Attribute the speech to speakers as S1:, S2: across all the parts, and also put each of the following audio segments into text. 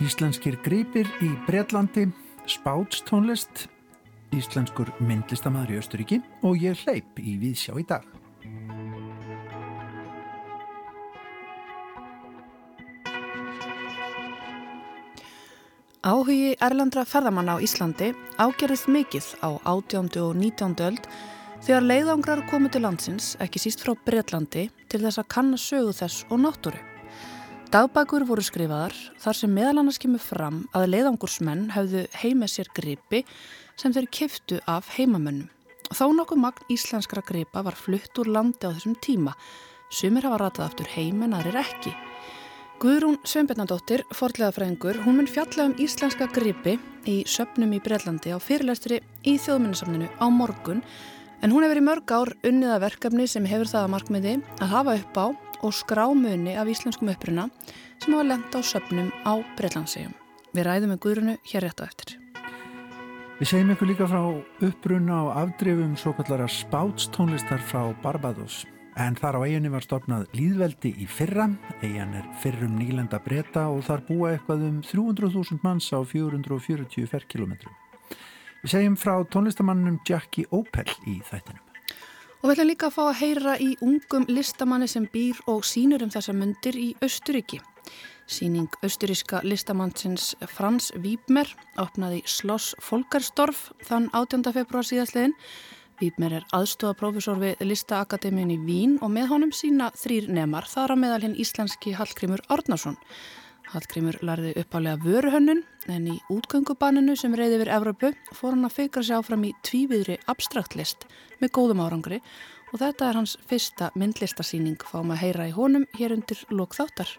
S1: Íslenskir gripir í Breitlandi, spátstónlist, íslenskur myndlistamæður í Östuríki og ég hleyp í Víðsjá í dag.
S2: Áhugi erlendra ferðamanna á Íslandi ágerðist mikið á 18. og 19. öld þegar leiðangrar komu til landsins, ekki síst frá Breitlandi, til þess að kanna sögu þess og náttúru. Dagbækur voru skrifaðar þar sem meðal annars kemur fram að leiðangursmenn hafðu heimið sér gripi sem þeir kiftu af heimamönnum. Þó nokkuð magn íslenskra gripa var flutt úr landi á þessum tíma. Sumir hafa ratað aftur heim en aðrir ekki. Guðrún Sveinbjörnadóttir, forlegaðafræðingur, hún mun fjalla um íslenska gripi í söpnum í Breitlandi á fyrirlæstri í þjóðminnasamninu á morgun en hún hefur í mörg ár unniða verkefni sem hefur það að markmiði að hafa upp á og skrámunni af íslenskum uppruna sem hafa lenda á söpnum á Breitlandsegjum. Við ræðum með Guðrunu hér rétt á eftir.
S1: Við segjum ykkur líka frá uppruna og afdrifum svo kallara spátstónlistar frá Barbados. En þar á eiginni var stopnað líðveldi í fyrra, eigin er fyrrum nýlenda breyta og þar búa eitthvað um 300.000 manns á 440 ferrkilometrum. Við segjum frá tónlistamannum Jackie Opel í þættinum.
S2: Og við ætlum líka að fá að heyra í ungum listamanni sem býr og sínur um þessa myndir í Östuríki. Síning östuríska listamannsins Frans Víbmer opnaði Sloss Folkerstorf þann 18. februar síðastliðin. Víbmer er aðstofaprófessor við Listaakademíun í Vín og með honum sína þrýr nemar þar að meðal hinn íslenski Hallgrímur Árnarsson. Hallgrímur larði uppálega vöruhönnun en í útgöngubaninu sem reyði yfir Evropu fór hann að feikra sig áfram í tvíviðri abstraktlist með góðum árangri og þetta er hans fyrsta myndlistasýning fáum að heyra í honum hér undir lokþáttar.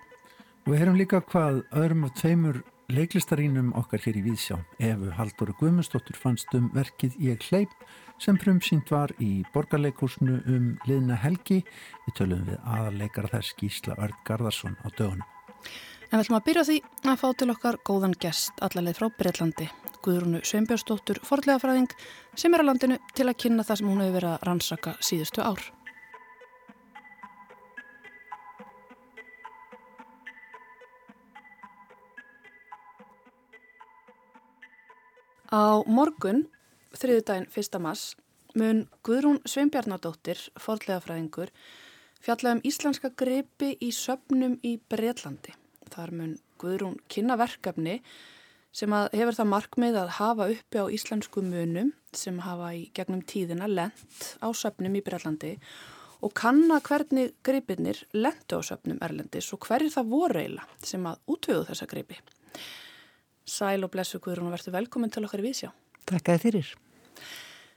S1: Við heyrum líka hvað öðrum og tveimur leiklistarínum okkar hér í Víðsjá. Efu Haldur Guðmundsdóttur fannst um verkið Ég hleyp sem prumsýnt var í borgarleikursnu um liðna helgi. Við tölum við aðarleikar þess Gísla Örd Garðarsson á dögunum.
S2: En við ætlum að byrja því að fá til okkar góðan gest allarleið frá Breitlandi, Guðrúnu Sveinbjörnsdóttur, forðlegafræðing sem er á landinu til að kynna það sem hún hefur verið að rannsaka síðustu ár. Á morgun, þriðudaginn 1. mass, mun Guðrún Sveinbjarnadóttir, forðlegafræðingur, fjalla um íslenska greipi í söpnum í Breitlandi. Þar mun Guðrún kynna verkefni sem hefur það markmið að hafa uppi á íslensku munum sem hafa í gegnum tíðina lent á söpnum í Breitlandi og kanna hvernig greipirnir lentu á söpnum Erlendis og hverjir það voru eiginlega sem að útvöðu þessa greipi. Sæl og blessu Guðrún og verður velkomin til okkar í Vísjá.
S3: Takk að þyrir.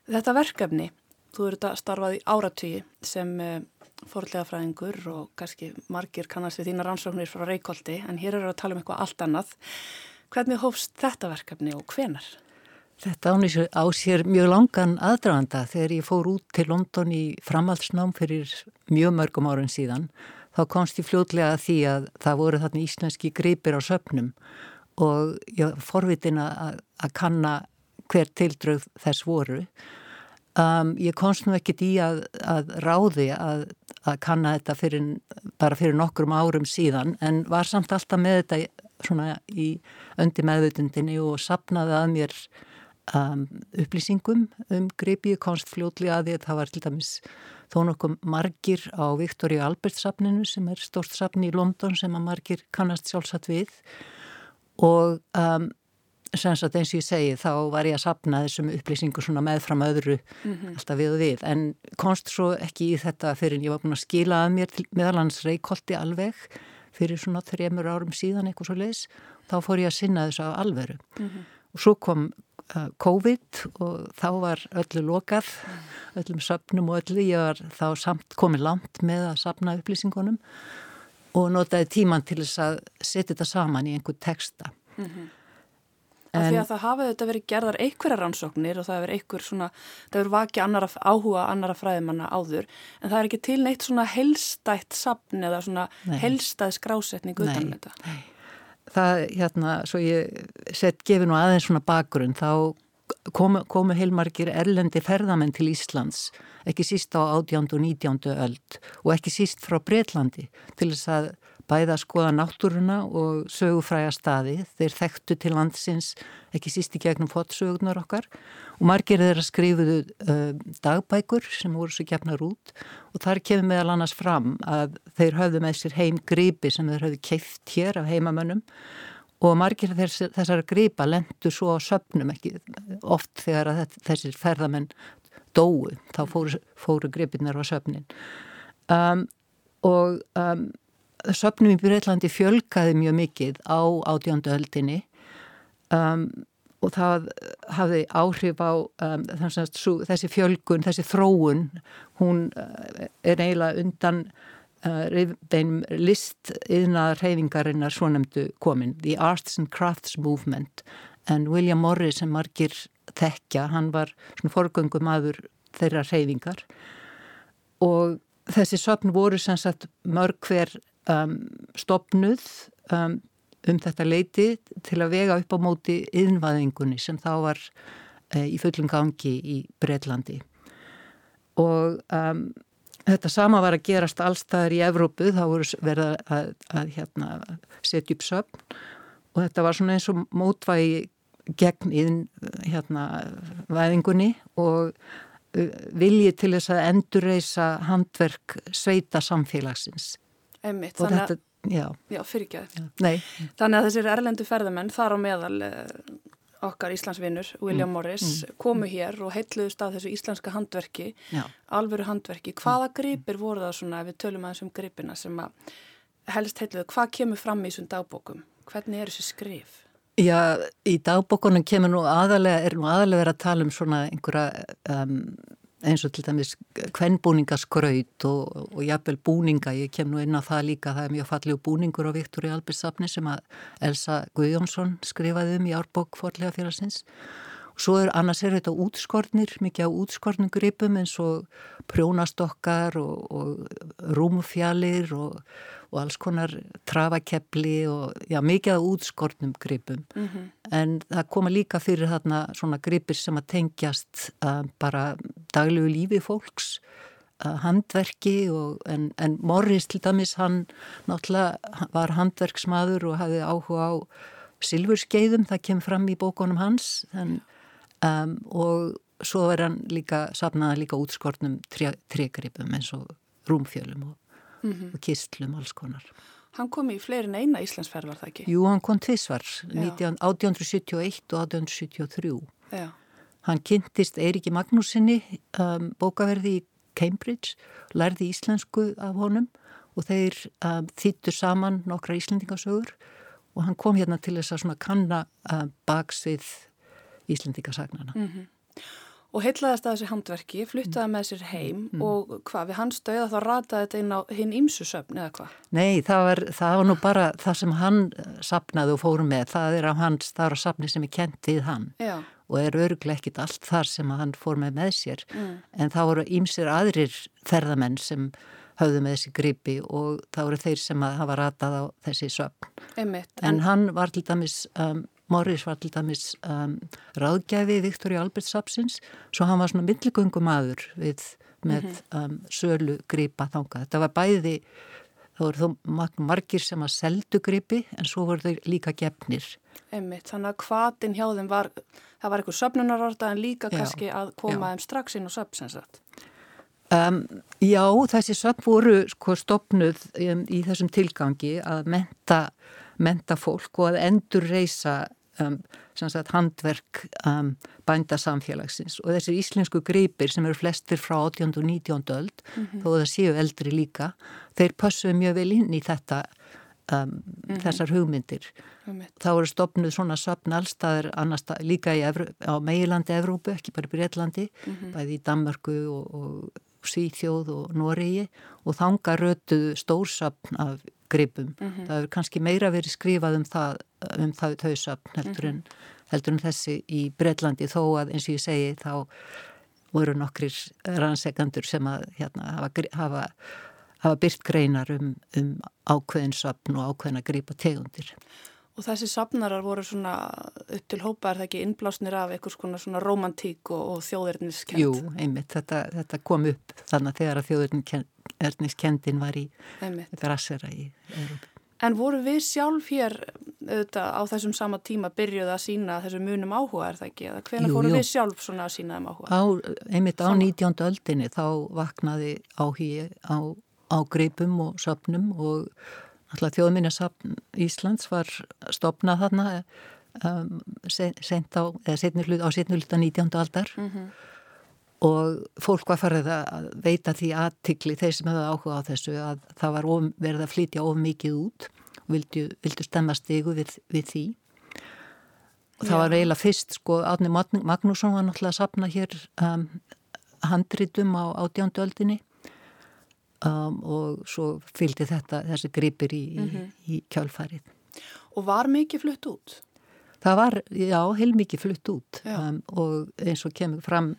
S2: Þetta verkefni, þú eru þetta starfað í áratígi sem eh, fórlega fræðingur og kannski margir kannast við þína rannsóknir frá Reykjóldi en hér eru að tala um eitthvað allt annað. Hvernig hófst þetta verkefni og hvenar?
S3: Þetta á sér mjög langan aðdraganda þegar ég fór út til London í framhaldsnám fyrir mjög mörgum árun síðan. Þá komst ég fljótlega að því að það voru þarna íslenski greipir á söpnum og ég forvitin að, kanna hver tildröð þess voru. Um, ég komst nú ekkit í að, að ráði að, að kanna þetta fyrir, bara fyrir nokkrum árum síðan en var samt alltaf með þetta svona í öndi meðvutundinni og sapnaði að mér um, upplýsingum um greipi konstfljótli að því að það var til dæmis þó nokkuð margir á Viktoríu Albert sapninu sem er stort sapni í London sem að margir kannast sjálfsagt við. Og um, sem sagt eins og ég segi þá var ég að sapna þessum upplýsingu svona meðfram öðru mm -hmm. alltaf við og við en konst svo ekki í þetta fyrir en ég var búin að skila að mér meðalans reykólti alveg fyrir svona þremur árum síðan eitthvað svo leiðis þá fór ég að sinna þess að alveru mm -hmm. og svo kom uh, COVID og þá var öllu lokað öllum sapnum og öllu ég var þá samt komið langt með að sapna upplýsingunum og notaði tíman til þess að setja þetta saman í einhver texta mm -hmm.
S2: Af því að það hafa þetta verið gerðar einhverja rannsóknir og það hefur einhver svona, það hefur vakið annara, áhuga annara fræðimanna áður en það er ekki til neitt svona helstætt sapn eða svona nei. helstæð skrásetning utan þetta.
S3: Nei, það hérna, svo ég sett gefið nú aðeins svona bakgrunn þá komu, komu heilmargir erlendi ferðamenn til Íslands, ekki síst á 18. og 19. öld og ekki síst frá Breitlandi til þess að bæða að skoða náttúruna og sögufræja staði. Þeir þekktu til landsins ekki síst í gegnum fótsögurnar okkar. Og margir þeirra skrifuðu uh, dagbækur sem voru svo gefnar út. Og þar kemur meðal annars fram að þeir höfðu með sér heim grípi sem þeir höfðu keift hér af heimamönnum. Og margir þess, þessar grípa lendu svo á söpnum ekki oft þegar þessir ferðamenn dóu, þá fóru, fóru gripinnar á söpnin um, og um, söpnum í Breitlandi fjölkaði mjög mikið á átjöndu öldinni. Um, og það hafði áhrif á um, svo, þessi fjölkun, þessi þróun hún uh, er eiginlega undan uh, þeim list yðnaðar reyfingarinnar svonemdu komin The Arts and Crafts Movement. En William Morris sem margir þekkja, hann var svona forgöngum aður þeirra reyfingar og þessi söpn voru sem sagt mörg hver um, stopnuð um, um þetta leiti til að vega upp á móti yðnvaðingunni sem þá var uh, í fullum gangi í Breitlandi og um, þetta sama var að gerast allstaðar í Evrópu, þá voru verið að, að, að hérna, setja upp söpn og þetta var svona eins og mótvægi gegn íðn hérna, og uh, viljið til þess að endurreisa handverk sveita samfélagsins
S2: Einmitt, og þetta, já. Já, fyrirgjöð. Þannig að þessir erlendu ferðamenn, þar á meðal eh, okkar Íslandsvinnur, William mm. Morris, mm. komu hér og heitluðust af þessu íslenska handverki, já. alvöru handverki. Hvaða gripir voru það svona, ef við tölum að þessum gripina sem að helst heitluðu, hvað kemur fram í þessum dagbókum? Hvernig er þessi skrif?
S3: Já, í dagbókunum kemur nú aðalega, er nú aðalega verið að tala um svona einhverja um, eins og til dæmis kvennbúningaskraut og, og jafnvel búninga, ég kem nú inn á það líka, það er mjög fallið búningur á Viktor í Albertsafni sem að Elsa Guðjónsson skrifaði um í árbók forlega félagsins og svo er annars er þetta útskornir, mikið á útskornum gripum eins og prjónastokkar og, og rúmfjallir og og alls konar trafakepli og já, mikið af útskortnum gripum mm -hmm. en það koma líka fyrir þarna svona gripir sem að tengjast uh, bara daglegu lífi fólks uh, handverki og, en, en Morris til dæmis hann náttúrulega var handverksmaður og hafði áhuga á silfurskeiðum, það kem fram í bókonum hans en, um, og svo er hann líka safnaða líka útskortnum tregripum eins og rúmfjölum og mm -hmm. og kistlum alls konar.
S2: Hann kom í fleirin eina Íslandsferð var það ekki?
S3: Jú, hann kom tvissvar, 1871 og 1873. Já. Hann kynntist Eiriki Magnúsinni um, bókaverði í Cambridge, lærði íslensku af honum og þeir um, þýttu saman nokkra íslendingasögur og hann kom hérna til þess að kanna um, baksvið íslendingasagnana. Mm -hmm
S2: og heitlaðast að þessi handverki, fluttaði með sér heim mm. og hvað, við hans döða þá rataði þetta inn á hinn ímsusöfn eða hvað?
S3: Nei, það var, það var nú bara það sem hann eh, sapnaði og fórum með, það er á hans, það er á sapni sem er kent við hann Já. og er öruglega ekkit allt þar sem hann fór með með sér, mm. en það voru ímsir aðrir ferðamenn sem höfðu með þessi gripi og það voru þeir sem hafa ratað á þessi söfn. Einmitt, en, en hann var til dæmis um, Morris var til dæmis um, ráðgæfi Viktor Alberts Sapsins svo hann var svona milligöngum aður við með -hmm. um, sölu gripa þanga. Þetta var bæði þá voru þó margir sem að seldu gripi en svo voru þau líka gefnir.
S2: Emmitt, þannig að hvaðin hjá þeim var, það var eitthvað söpnunarorda en líka já, kannski að koma þeim strax inn á söpsinsat.
S3: Um, já, þessi söpn voru sko stopnuð um, í þessum tilgangi að menta menta fólk og að endur reysa um, sagt, handverk um, bændasamfélagsins og þessir íslensku greipir sem eru flestir frá 18. og 19. öld mm -hmm. þó það séu eldri líka þeir passuðu mjög vel inn í þetta um, mm -hmm. þessar hugmyndir þá eru stopnuð svona söpn allstaðir annarstað, líka Evru, á meilandi Evrópu, ekki bara í Breitlandi mm -hmm. bæði í Danmarku og, og Svíþjóð og Noregi og þanga rötuðu stórsöpn af gripum. Mm -hmm. Það hefur kannski meira verið skrifað um það, um það þausapn heldur, mm -hmm. heldur en þessi í Breitlandi þó að eins og ég segi þá voru nokkrir rannsegandur sem að hérna, hafa, hafa, hafa byrt greinar um, um ákveðin sapn og ákveðin að gripa tegundir.
S2: Og þessi sapnarar voru svona upp til hópa er það ekki innblásnir af einhvers konar svona romantík og, og þjóðirniskend?
S3: Jú, einmitt, þetta, þetta kom upp þannig að þegar að þjóðirniskendin var í grassera í Európa.
S2: En voru við sjálf hér auðvitað, á þessum sama tíma byrjuð að sína þessu munum áhuga er það ekki? Hvernig fóru við sjálf svona að sína þeim áhuga?
S3: Á, einmitt á 19. öldinni þá vaknaði áhugi á, á greipum og söpnum og alltaf þjóðminnarsapn Íslands var stopnað þarna um, sent á, eða setni hlut á setni hluta 19. aldar mm -hmm. og fólk var farið að veita því aðtikli þeir sem hefði áhuga á þessu að það var of, verið að flytja of mikið út og vildu, vildu stemma stegu við, við því og það Já. var eiginlega fyrst sko Átni Magnússon var náttúrulega að sapna hér um, handritum á átjánduöldinni um, og svo fylgdi þetta þessi gripir í, mm -hmm. í, í kjálfarið.
S2: Og var mikið flutt út?
S3: Það var, já, heil mikið flutt út um, og eins og kemur fram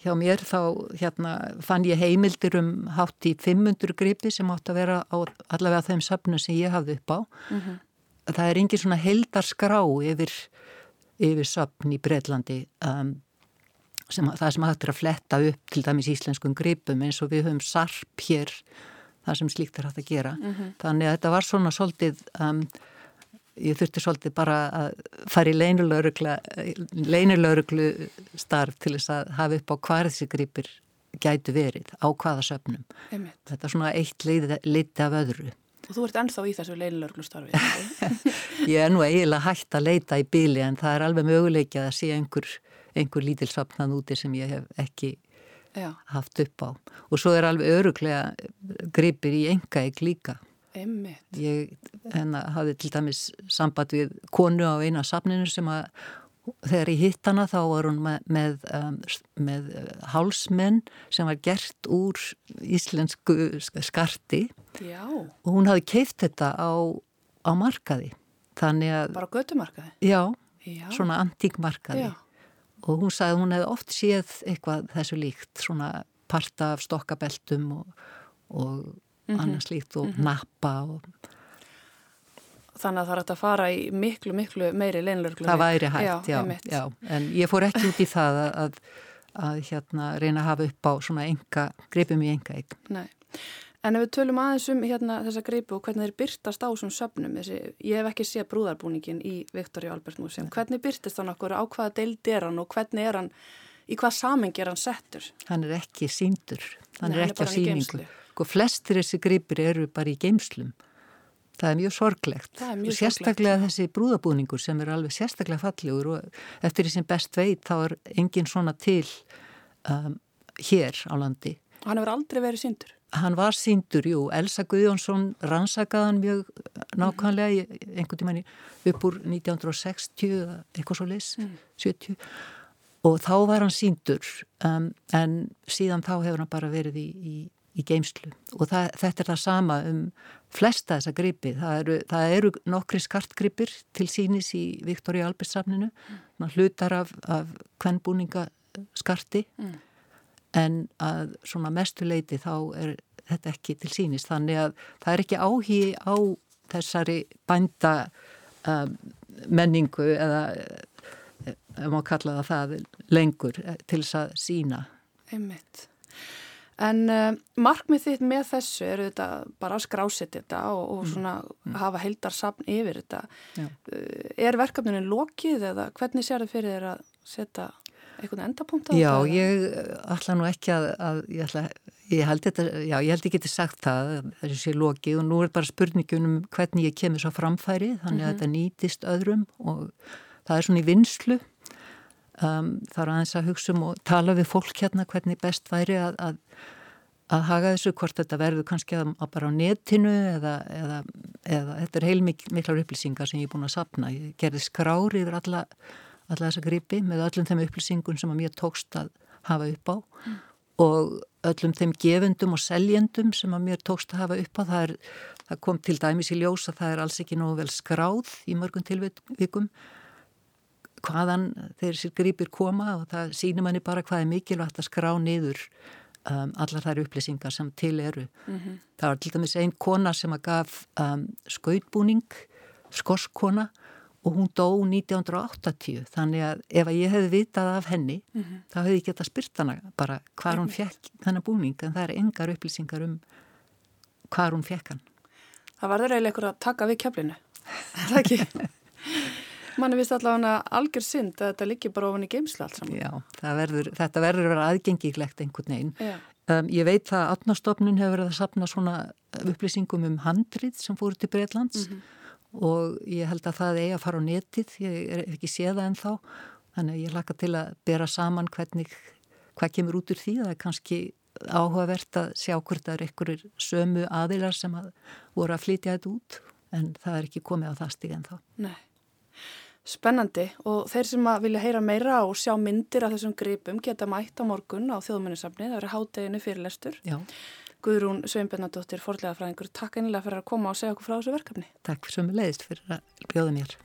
S3: hjá mér þá hérna fann ég heimildir um hátt í 500 gripi sem átt að vera á allavega þeim söfnum sem ég hafði upp á. Mm -hmm. Það er engin svona heldarskrá yfir, yfir söfn í Breitlandi um, sem, það sem hægt er að fletta upp til dæmis íslenskum gripum eins og við höfum sarp hér það sem slíkt er hægt að gera mm -hmm. þannig að þetta var svona svolítið um, ég þurfti svolítið bara að fara í leinilögreglu starf til þess að hafa upp á hvað þessi gripir gætu verið á hvaða Einmitt. þetta er svona eitt leiti af öðru
S2: Og þú ert ennþá í þessu leinilöglu starfi
S3: Ég er nú eiginlega hægt að leita í bíli en það er alveg möguleikið að sé einhver einhver lítil sapnað úti sem ég hef ekki Já. haft upp á og svo er alveg öruglega gripir í enga ekki líka
S2: Einmitt.
S3: ég hérna, hafði til dæmis samband við konu á eina sapninu sem að þegar ég hitt hana þá var hún með, með, um, með hálsmenn sem var gert úr íslensku skarti
S2: Já.
S3: og hún hafði keift þetta á, á markaði
S2: bara götumarkaði?
S3: Já, Já. svona antíkmarkaði og hún sagði að hún hefði oft séð eitthvað þessu líkt, svona parta af stokkabeltum og, og mm -hmm. annars líkt og mm -hmm. nappa og
S2: Þannig að það er að fara í miklu, miklu meiri leinlörglu.
S3: Það væri hægt, já, já, já. En ég fór ekki út í það að, að, að hérna, reyna að hafa upp á svona enga, greipum í enga eign.
S2: Nei. En ef við tölum aðeins um hérna, þessa greipu og hvernig þeir byrtast á þessum söpnum, þessi, ég hef ekki séð brúðarbúningin í Viktor Jálbert Músum, hvernig byrtist hann okkur, á hvaða deild er hann og hvernig er hann, í hvað samengi er hann settur?
S3: Hann er ekki síndur, hann Nei, er ekki á síningu. Og sko, flestir þessi greipir eru bara í geimslum. Það er mjög sorglegt
S2: er mjög
S3: og sérstaklega
S2: sorglegt.
S3: þessi brúðabúningur sem er alveg sérstaklega fallegur og eftir því sem best veit þá er engin svona til um, hér á landi.
S2: Og hann hefur aldrei verið síndur?
S3: Hann var síndur, jú, Elsa Guðjónsson rannsakaðan mjög nákvæmlega einhvern tíman upp úr 1960 eða eitthvað svo leys mm. 70 og þá var hann síndur um, en síðan þá hefur hann bara verið í, í, í geimslu og það, þetta er það sama um flesta þessa gripi, það eru, það eru nokkri skartgripir til sínis í Viktor í Albertsafninu mm. hlutar af, af kvennbúninga skarti mm en að svona mestuleiti þá er þetta ekki til sínis þannig að það er ekki áhí á þessari bænda um, menningu eða ef maður kalla það það lengur til þess að sína
S2: Einmitt. En uh, markmið þitt með þessu eru þetta bara að skrásetja þetta og, og mm. svona mm. hafa heldarsapn yfir þetta. Uh, er verkefninu lokið eða hvernig sér þið fyrir þér að setja einhvern endapunkt á
S3: þetta? Já, ég ætla nú ekki að, að ég, ætla, ég held þetta, já, ég held ekki til sagt það þessi loki og nú er bara spurningunum hvernig ég kemur svo framfæri þannig mm -hmm. að mhm. þetta nýtist öðrum og það er svona í vinslu um, það er aðeins að hugsa um og tala við fólk hérna hvernig best væri að, að að haga þessu hvort þetta verður kannski að, að bara á netinu eða, eða, eða þetta er heilmiklar upplýsingar sem ég er búin að sapna. Ég gerði skrári yfir alla alla þessa gripi með öllum þeim upplýsingun sem að mér tókst að hafa upp á mm. og öllum þeim gefendum og seljendum sem að mér tókst að hafa upp á. Það, er, það kom til dæmis í ljós að það er alls ekki nógu vel skráð í mörgum tilvikum hvaðan þeir sér gripir koma og það sínir manni bara hvað er mikilvægt að skrá niður um, allar þær upplýsingar sem til eru. Mm -hmm. Það var til dæmis einn kona sem að gaf um, skautbúning skorskona og hún dó 1980 þannig að ef að ég hefði vitað af henni mm -hmm. þá hefði ég getað spyrt hana bara hvar hún fekk þennan búning en það er engar upplýsingar um hvar hún fekk hann.
S2: Það varður eiginlega ykkur að taka við keflinu, það ekki? Manni vist allavega algjör synd að þetta liggi bara ofan í geimsla allt saman.
S3: Já, verður, þetta verður að vera aðgengíklegt einhvern veginn. Um, ég veit að Atnastofnun hefur verið að sapna svona upplýsingum um handrið sem fóru til Breitlands mm -hmm og ég held að það eigi að fara á netið, ég er ekki séð það en þá, þannig að ég laka til að bera saman hvernig, hvað kemur út úr því, það er kannski áhugavert að sjá hvort það er einhverjir sömu aðilar sem að voru að flytja þetta út, en það er ekki komið á það stíð en þá.
S2: Nei. Spennandi og þeir sem vilja heyra meira og sjá myndir af þessum gripum geta mætt á morgun á þjóðmennisafni, það verður hátteginu fyrirlestur. Já. Guðrún Sveinbjörnadóttir, forlega fræðingur, takk einlega fyrir að koma og segja okkur frá þessu verkefni.
S3: Takk fyrir sem leiðist fyrir að bjóða mér.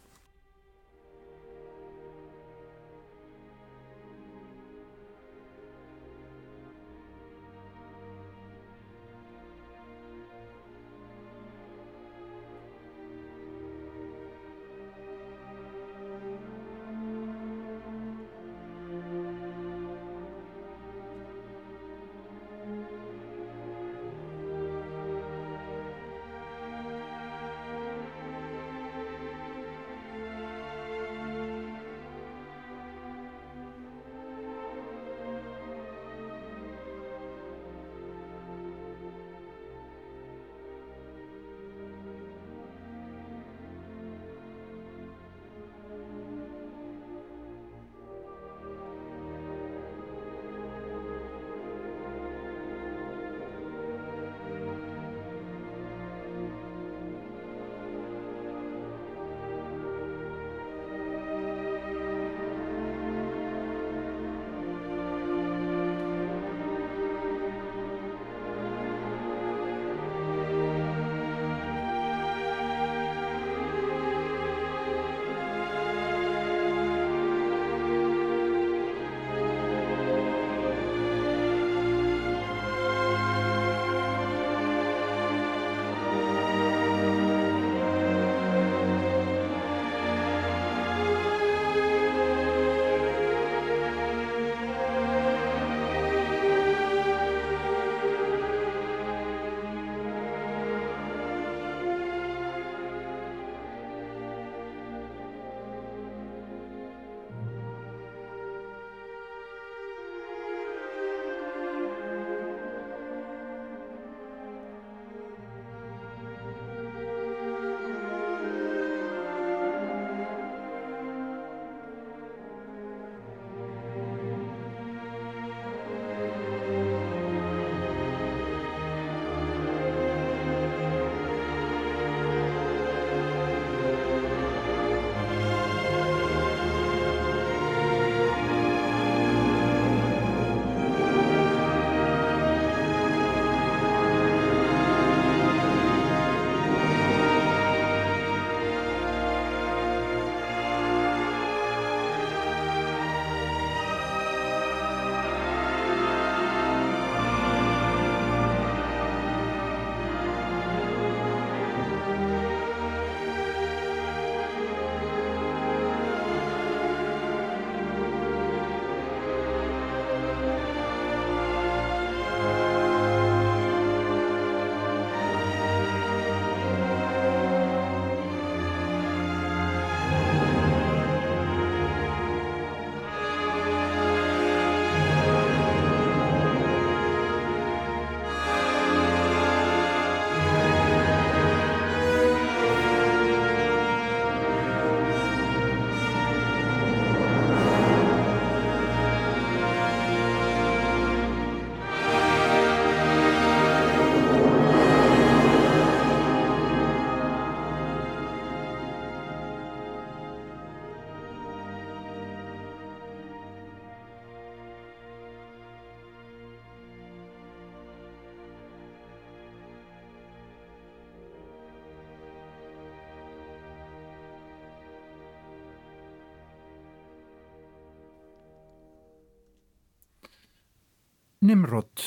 S1: Nimrod,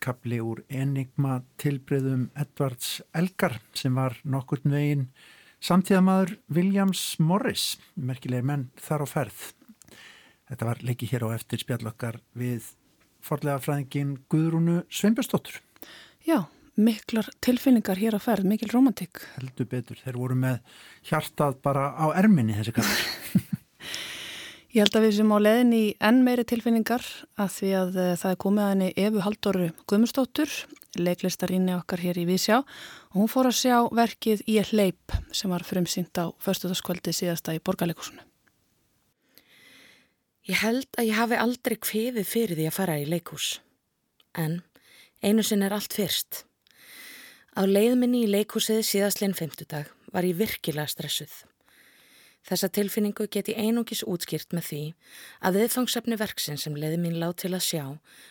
S1: kapli úr enigma tilbreyðum Edvards Elgar sem var nokkurn veginn Samtíðamadur Williams Morris, merkilegir menn þar á ferð. Þetta var leikið hér á eftir spjallokkar við forlega fræðingin Guðrúnu Sveinbjörnsdóttur.
S2: Já, miklar tilfinningar hér á ferð, mikil romantik.
S1: Heldur betur, þeir voru með hjartað bara á erminni þessi kallar.
S2: Ég held að við sem á leðin í enn meiri tilfinningar að því að uh, það er komið að henni Efu Halldóru Guðmustóttur, leiklistarinni okkar hér í Vísjá og hún fór að sjá verkið Í hleyp sem var frumsýnt á förstutaskvöldi síðasta í borgarleikusinu.
S4: Ég held að ég hafi aldrei kveðið fyrir því að fara í leikus. En einu sinn er allt fyrst. Á leiðminni í leikusið síðastlein femtudag var ég virkilega stressuð. Þessa tilfinningu get ég einungis útskýrt með því að viðfangsefni verksin sem leiði mín lág til að sjá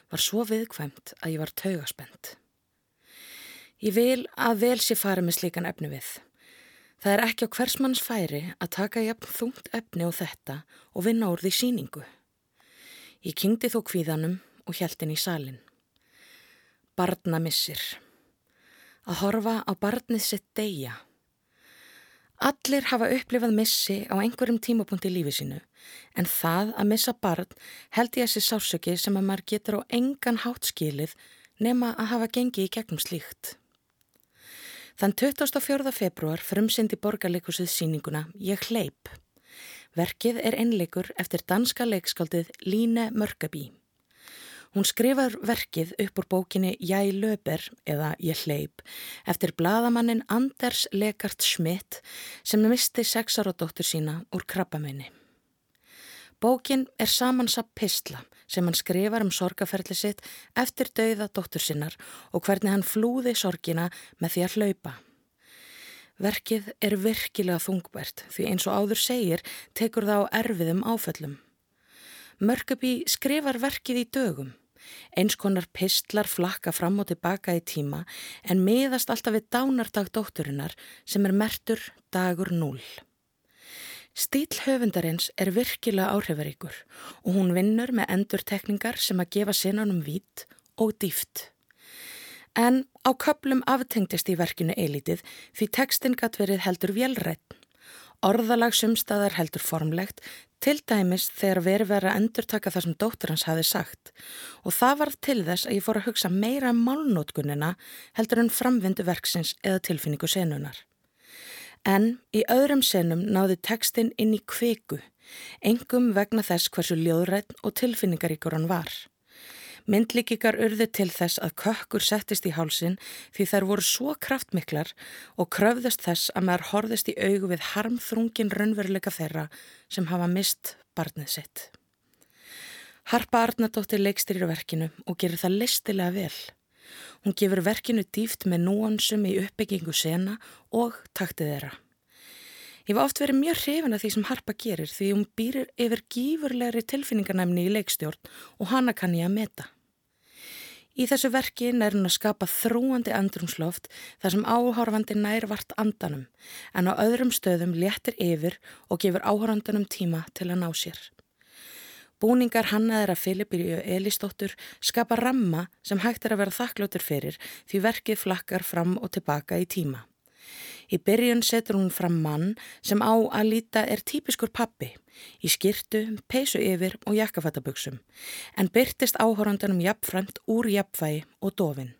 S4: var svo viðkvæmt að ég var taugaspend. Ég vil að vel sé fara með slíkan efni við. Það er ekki á hversmanns færi að taka jafn þungt efni á þetta og vinna úr því síningu. Ég kyngdi þó kvíðanum og hjæltin í salin. Barna missir. Að horfa á barnið sitt deyja Allir hafa upplifað missi á einhverjum tímapunkti í lífi sínu en það að missa barn held ég að sé sásöki sem að maður getur á engan hátt skilið nema að hafa gengið í gegnum slíkt. Þann 24. februar frumsindi borgarleikusið síninguna Ég hleyp. Verkið er einleikur eftir danska leikskaldið Líne Mörgabí. Hún skrifar verkið upp úr bókinni Ég löper eða Ég hleyp eftir bladamannin Anders Lekart Schmidt sem misti sexaradóttur sína úr krabbamenni. Bókin er samansapp pistla sem hann skrifar um sorgaferli sitt eftir dauða dóttur sinnar og hvernig hann flúði sorgina með því að hlaupa. Verkið er virkilega þungbært því eins og áður segir tekur það á erfiðum áföllum. Mörgabí skrifar verkið í dögum Eins konar pistlar flakka fram og tilbaka í tíma en miðast alltaf við dánardag dótturinnar sem er mertur dagur 0. Stíl höfundarins er virkilega áhrifaríkur og hún vinnur með endurtekningar sem að gefa sinanum vít og dýft. En á köplum aftengtist í verkinu eilítið því tekstin gatt verið heldur vélrætt. Orðalag sumstaðar heldur formlegt Til dæmis þegar verið verið að endur taka það sem dóttur hans hafi sagt og það var til þess að ég fór að hugsa meira um málnótgunina heldur en framvindu verksins eða tilfinningu senunar. En í öðrum senum náði tekstinn inn í kviku, engum vegna þess hversu ljóðrætt og tilfinningaríkur hann var. Myndlíkikar urði til þess að kökkur settist í hálsin því þær voru svo kraftmiklar og kröfðist þess að maður horðist í augu við harmþrungin raunveruleika þeirra sem hafa mist barnið sitt. Harpa Arnardóttir leikstyrir verkinu og gerir það listilega vel. Hún gefur verkinu dýft með núansum í uppbyggingu sena og taktið þeirra. Ég var oft verið mjög hrifin að því sem Harpa gerir því hún býrir yfir gífurlegri tilfinningarnæmni í leikstjórn og hana kann ég að meta. Í þessu verki nær hún að skapa þrúandi andrumsloft þar sem áhárfandi nær vart andanum en á öðrum stöðum léttir yfir og gefur áhárfandunum tíma til að ná sér. Búningar hannaðir að Filipíu Elistóttur skapa ramma sem hægt er að vera þakklótur fyrir því verkið flakkar fram og tilbaka í tíma. Í byrjun setur hún fram mann sem á að líta er típiskur pappi í skirtu, peysu yfir og jakkafattaböksum en byrtist áhórandanum jafnframt úr jafnfæi og dofin.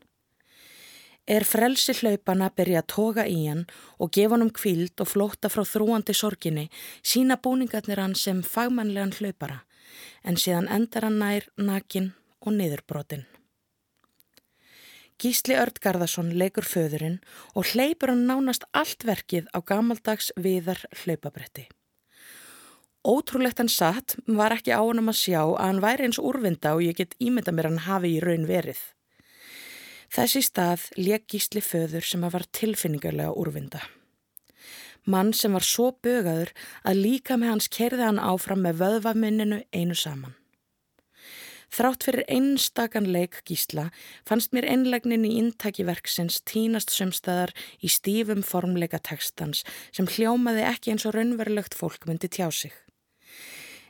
S4: Er frelsi hlaupana byrja að toga í hann og gefa hann um kvíld og flóta frá þrúandi sorginni sína búningarnir hann sem fagmannlegan hlaupara en síðan endar hann nær nakin og niðurbrotin. Gísli Ördgarðarsson leikur föðurinn og hleypur hann nánast allt verkið á gamaldags viðar hlaupabretti. Ótrúlegt hann satt var ekki á hann að sjá að hann væri eins úrvinda og ég get ímynda mér hann hafi í raun verið. Þessi stað leik Gísli föður sem að var tilfinningarlega úrvinda. Mann sem var svo bögaður að líka með hans kerði hann áfram með vöðvaminninu einu saman. Þrátt fyrir einstakann leik gísla fannst mér einlegnin í intakiverksins tínast sömstæðar í stífum formleika tekstans sem hljómaði ekki eins og raunverulegt fólk myndi tjá sig.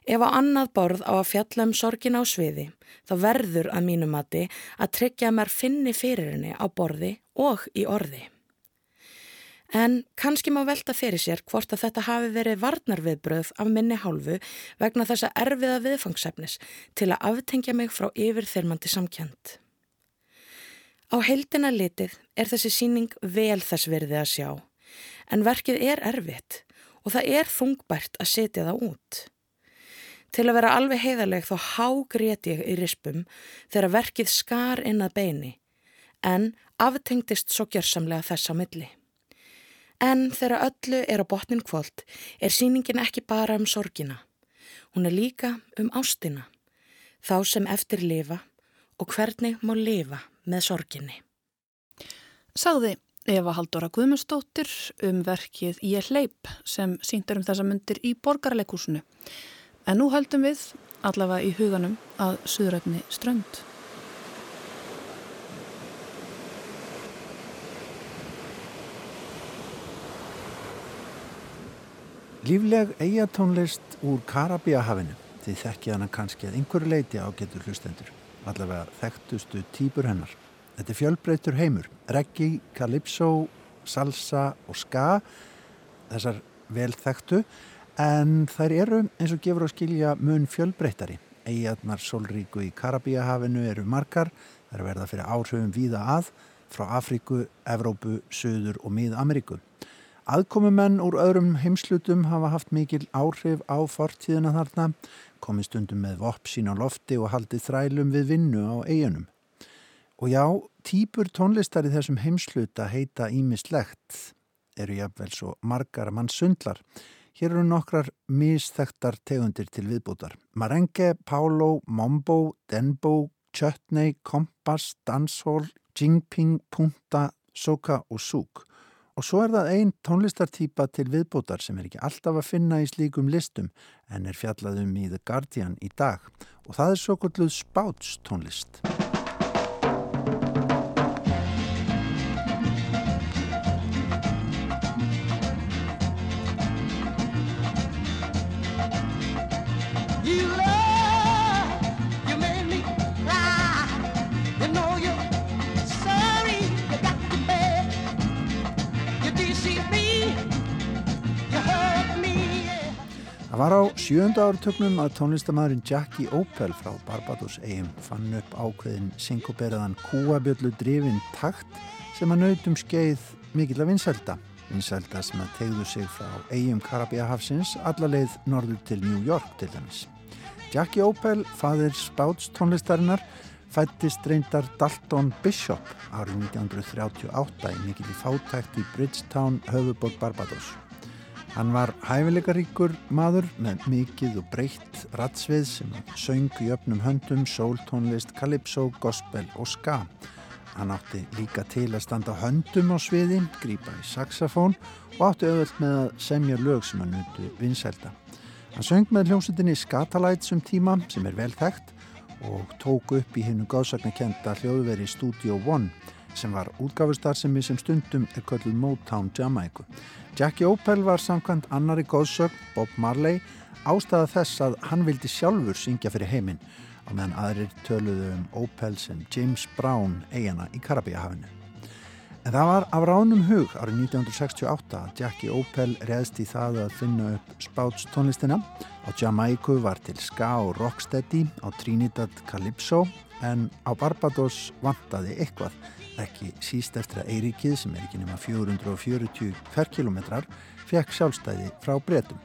S4: Ef á annað borð á að fjalla um sorgin á sviði, þá verður að mínu mati að tryggja mér finni fyrir henni á borði og í orði. En kannski má velta fyrir sér hvort að þetta hafi verið varnarviðbröð af minni hálfu vegna þessa erfiða viðfangsefnis til að aftengja mig frá yfirþyrmandi samkjönd. Á heildina litið er þessi síning vel þess verðið að sjá, en verkið er erfitt og það er þungbært að setja það út. Til að vera alveg heiðarleg þá hágrét ég í rispum þegar verkið skar inn að beini, en aftengdist svo gjörsamlega þess á milli. En þegar öllu er á botnin kvöld er síningin ekki bara um sorgina. Hún er líka um ástina, þá sem eftir lifa og hvernig má lifa með sorginni.
S2: Sagði Eva Haldóra Guðmundsdóttir um verkið Ég hleyp sem síndur um þessa myndir í borgarleikúsinu. En nú höldum við allavega í huganum að suðræfni strönd.
S1: Lífleg eigatónlist úr Karabíahafinu. Því þekki hana kannski að einhverju leiti á getur hlustendur. Allavega þekktustu týpur hennar. Þetta er fjölbreytur heimur. Reggi, calypso, salsa og ska þessar vel þekktu. En þær eru eins og gefur á skilja mun fjölbreytari eigarnar sólríku í Karabíahafinu eru margar. Þær verða fyrir áhrifum víða að frá Afríku, Evrópu, Suður og Mið-Ameríku Aðkomumenn úr öðrum heimslutum hafa haft mikil áhrif á fortíðina þarna, komið stundum með vopp sín á lofti og haldið þrælum við vinnu á eiginum. Og já, týpur tónlistar í þessum heimsluta heita ímislegt, eru jafnvel svo margar mann sundlar. Hér eru nokkrar misþektar tegundir til viðbútar. Marenge, Paulo, Mombo, Denbo, Chutney, Kompas, Dancehall, Jingping, Punta, Soka og Souk. Og svo er það einn tónlistartýpa til viðbótar sem er ekki alltaf að finna í slíkum listum en er fjallaðum í The Guardian í dag. Og það er svo gulluð spáts Það var á sjönda áratöknum að tónlistamæðurinn Jackie Opel frá Barbados eigum fann upp ákveðin syngoberaðan kúabjöllu drifin takt sem að nautum skeið mikill af vinsælda. Vinsælda sem að tegðu sig frá eigum Karabíahafsins alla leið norður til New York til dæmis. Jackie Opel, fadir spáts tónlistarinnar, fættist reyndar Dalton Bishop árið 1938 í mikill í fátækt í Bridgetown, höfuborg Barbados. Hann var hæfileikaríkur maður með mikið og breytt ratsvið sem söng í öfnum höndum, sóltónlist, kalipsó, gospel og ska. Hann átti líka til að standa höndum á sviði, grípa í saxofón og átti auðvöld með að semja lög sem hann nutu vinsælda. Hann söng með hljómsutinni Scatalites um tíma sem er vel þekkt og tók upp í hennu gáðsagnakenda hljóðveri Studio One sem var útgáfustarðsemi sem stundum er kölluð Motown Jamaica. Jackie Opel var samkvæmt annari góðsögn Bob Marley ástæða þess að hann vildi sjálfur syngja fyrir heiminn á meðan aðrir töluðu um Opel sem James Brown eigana í Karabíahafinu. En það var af ránum hug árið 1968 að Jackie Opel reðst í það að finna upp spáts tónlistina. Á Jamaica var til ska og rocksteady, á Trinidad Calypso en á Barbados vantaði eitthvað ekki síst eftir að Eiríkið sem er ekki nema 440 kverkilometrar fekk sjálfstæði frá bretum.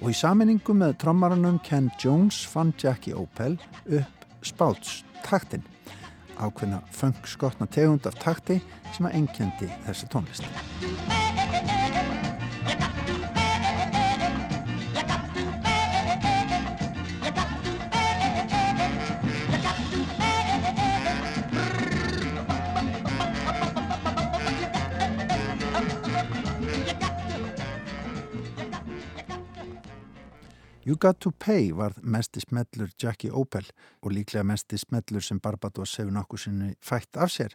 S1: Og í saminningu með trommaranum Ken Jones fann Jackie Opel upp spáts taktin ákveðna fengskotna tegund af takti sem að engjandi þessi tónlist. You Got To Pay var mesti smellur Jackie Opel og líklega mesti smellur sem Barbados hefur nokkur sinni fætt af sér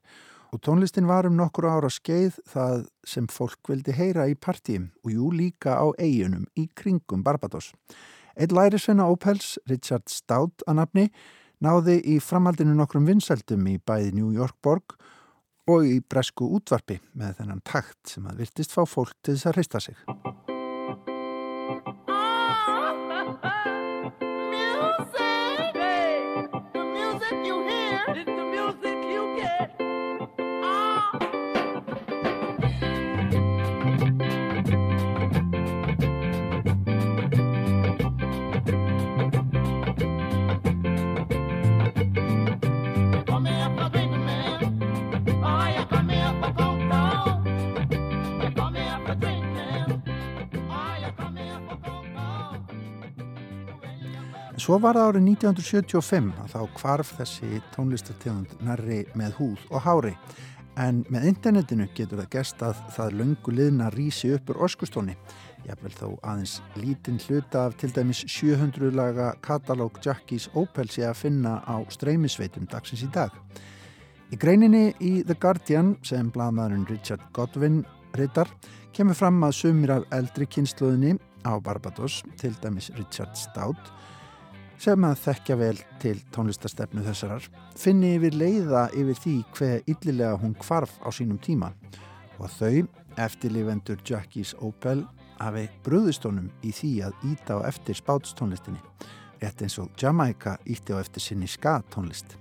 S1: og tónlistin var um nokkur ára skeið það sem fólk vildi heyra í partíum og jú líka á eigunum í kringum Barbados. Eitt lærisveina Opels, Richard Stout að nafni, náði í framhaldinu nokkrum vinsældum í bæði New York borg og í bresku útvarpi með þennan takt sem að virtist fá fólk til þess að hrista sig. Svo var það árið 1975 að þá kvarf þessi tónlistartegund nærri með húð og hári en með internetinu getur það gest að það löngu liðna rísi uppur orskustóni. Jável þó aðeins lítinn hluta af til dæmis 700 laga katalóg Jackies Opel sé að finna á streymisveitum dagsins í dag. Í greininni í The Guardian sem bladmaðurinn Richard Godwin reytar kemur fram að sumir af eldri kynsluðinni á Barbados, til dæmis Richard Stout, sem að þekkja vel til tónlistastefnu þessarar. Finni yfir leiða yfir því hver yllilega hún kvarf á sínum tíma. Og þau, eftirlifendur Jackies Opel, hafi bröðustónum í því að íta á eftir spátstónlistinni, rétt eins og Jamaica ítti á eftir sinni ska-tónlist.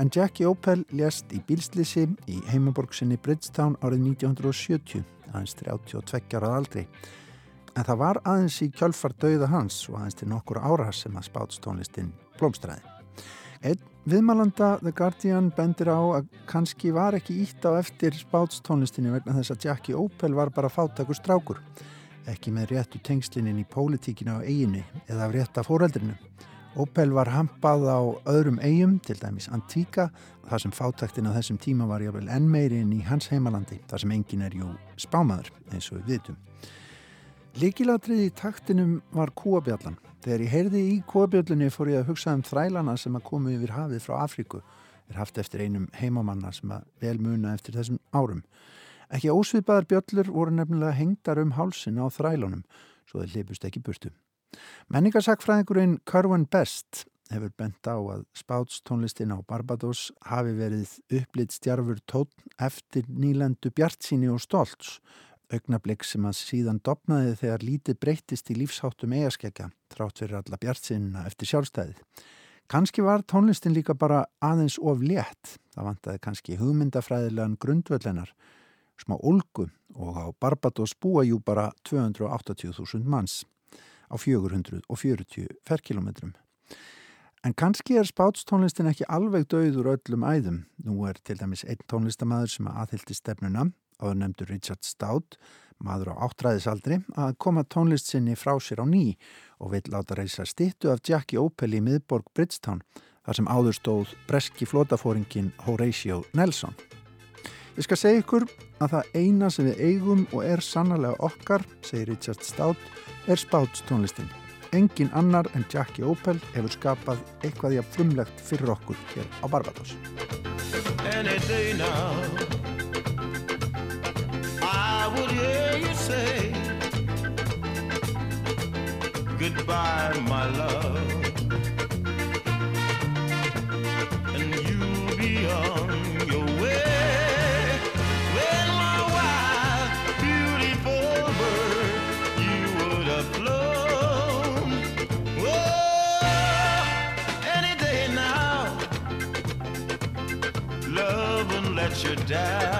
S1: En Jackie Opel lést í bílslisi í heimaborg sinni Bridgetown árið 1970, aðeins 32 ára aldrei en það var aðeins í kjölfar dauða hans og aðeins til nokkur ára sem að spátstónlistin blómstræði. Einn viðmælanda The Guardian bendir á að kannski var ekki ítt á eftir spátstónlistinni vegna þess að Jackie Opel var bara fátakur strákur, ekki með réttu tengslininn í pólitíkinu á eiginu eða af rétta fóreldrinu. Opel var hampað á öðrum eigum, til dæmis Antíka, þar sem fátaktin á þessum tíma var jável enn meiri inn í hans heimalandi, þar sem engin er jú spámaður, eins og við vitum. Líkilatrið í taktinum var kúabjallan. Þegar ég heyrði í kúabjallunni fór ég að hugsa um þrælana sem að komu yfir hafið frá Afríku. Er haft eftir einum heimamanna sem að vel muna eftir þessum árum. Ekki ósviðbaðar bjöllur voru nefnilega hengdar um hálsin á þrælunum, svo þeir lipust ekki burtu. Menningarsakfræðingurinn Kerwin Best hefur bent á að spátstónlistin á Barbados hafi verið upplitt stjarfur tótt eftir nýlendu bjartsíni og stolts augnablík sem að síðan dopnaði þegar lítið breytist í lífsháttum eigaskekja, trátt fyrir alla bjartsinna eftir sjálfstæðið. Kanski var tónlistin líka bara aðeins of létt, það vantaði kannski hugmyndafræðilegan grundvöllenar, smá olgu og á Barbados búa jú bara 280.000 manns á 440 ferkilometrum. En kannski er spátstónlistin ekki alveg döður öllum æðum. Nú er til dæmis einn tónlistamæður sem aðhyldi stefnuna áður nefndur Richard Stout, maður á áttræðisaldri, að koma tónlist sinni frá sér á ný og vil láta reysa stittu af Jackie Opel í miðborg Bridgetown, þar sem áður stóð breski flótafóringin Horatio Nelson. Ég skal segja ykkur að það eina sem við eigum og er sannarlega okkar, segir Richard Stout, er Spouts tónlistin. Engin annar en Jackie Opel hefur skapað eitthvað í að frumlegt fyrir okkur hér á Barbados. Would hear you say Goodbye, my love. And you'll be on your way When my wild, beautiful bird You would have flown. Oh, any day now Love won't let you down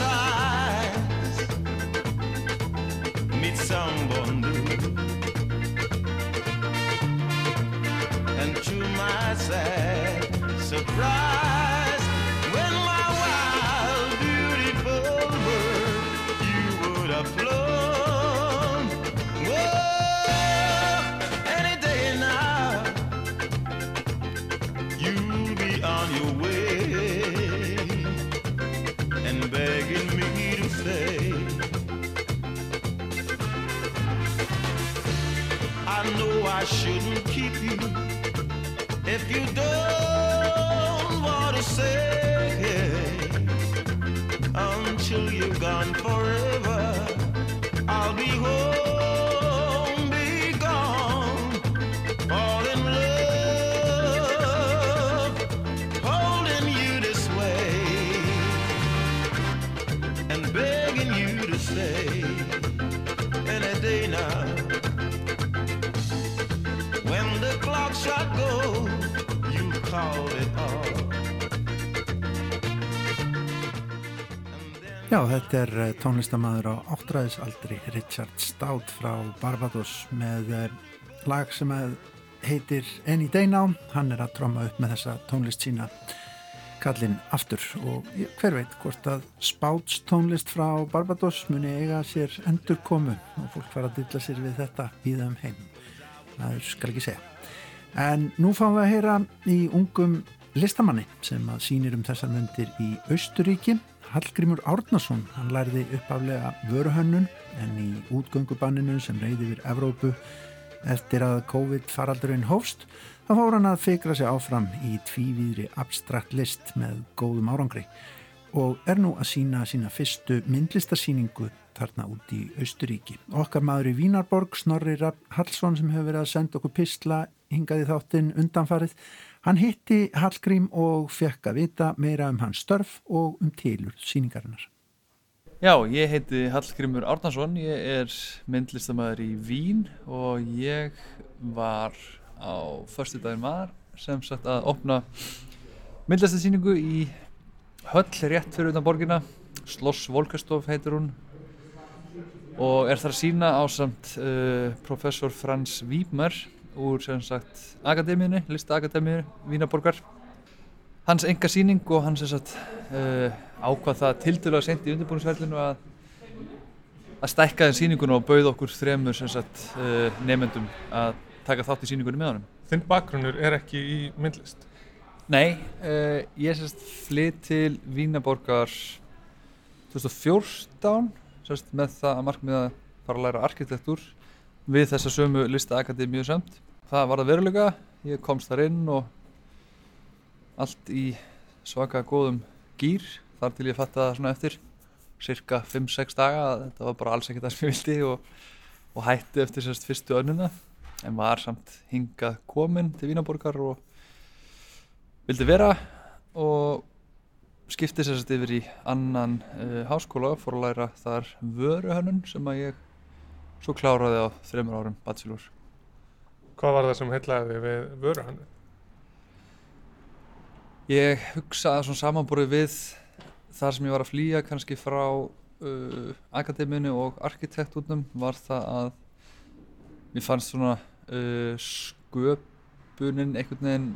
S1: eyes Meet someone new. And to my sad surprise When my wild beautiful bird You would have flown. Whoa, any day now You'll be on your way
S5: I shouldn't keep you. If you don't want to say
S1: Já, þetta er eh, tónlistamæður á áttræðisaldri Richard Stout frá Barbados með eh, lag sem heitir Any Day Now. Hann er að tróma upp með þessa tónlist sína kallinn aftur og hver veit hvort að Spouts tónlist frá Barbados muni eiga sér endur komu og fólk fara að dilla sér við þetta víða um heim. Það skal ekki segja. En nú fáum við að heyra í ungum listamanni sem að sýnir um þessar myndir í Austuríki. Hallgrímur Árnason, hann lærði uppaflega vöruhönnun en í útgöngubanninu sem reyði yfir Evrópu eftir að COVID faraldurinn hófst, þá fór hann að fikra sig áfram í tvívíðri abstrakt list með góðum árangri og er nú að sína sína fyrstu myndlistarsýningu þarna út í Austuríki. Okkar maður í Vínarborg, Snorri Hallsson sem hefur verið að senda okkur pistla hingaði þáttinn undanfarið. Hann hitti Hallgrím og fekk að vita meira um hans störf og um tilur síningarinnar.
S6: Já, ég heiti Hallgrímur Árnason, ég er myndlistamæður í Vín og ég var á förstu daginn var sem sagt að opna myndlistarsýningu í höll rétt fyrir utan borgina, Sloss Volkastof heitir hún. Og er þar að sína á samt uh, professor Frans Víbmer úr sem sagt akademíunni, listaakademíunni Vínaborgar hans enga síning og hann sem sagt uh, ákvað það tildulega sent í undirbúinisverðinu að að stækka þeim sýningunum og bauð okkur þremur sem sagt uh, nefendum að taka þátt í sýningunum með honum.
S7: Þinn bakgrunnur er ekki í myndlist.
S6: Nei, uh, ég sem sagt flytt til Vínaborgar 2014 sem sagt með það að markmiða fara að læra arkitektúr við þessa sömu listaakademíu samt. Það var það verulega, ég komst þar inn og allt í svaka góðum gýr þar til ég fatt að svona eftir cirka 5-6 daga að þetta var bara alls ekki það sem ég vildi og, og hætti eftir sérst fyrstu önnuna en var samt hingað komin til Vínaborgar og vildi vera og skipti sérst yfir í annan uh, háskóla fór að læra þar vöruhönnun sem að ég svo kláraði á þreymur árum bachelor.
S7: Hvað var það sem heitlaði þig við vöruhannu?
S6: Ég hugsaði svona samanborið við þar sem ég var að flýja kannski frá uh, akademíinu og arkitektúrnum var það að mér fannst svona uh, sköpunin einhvern veginn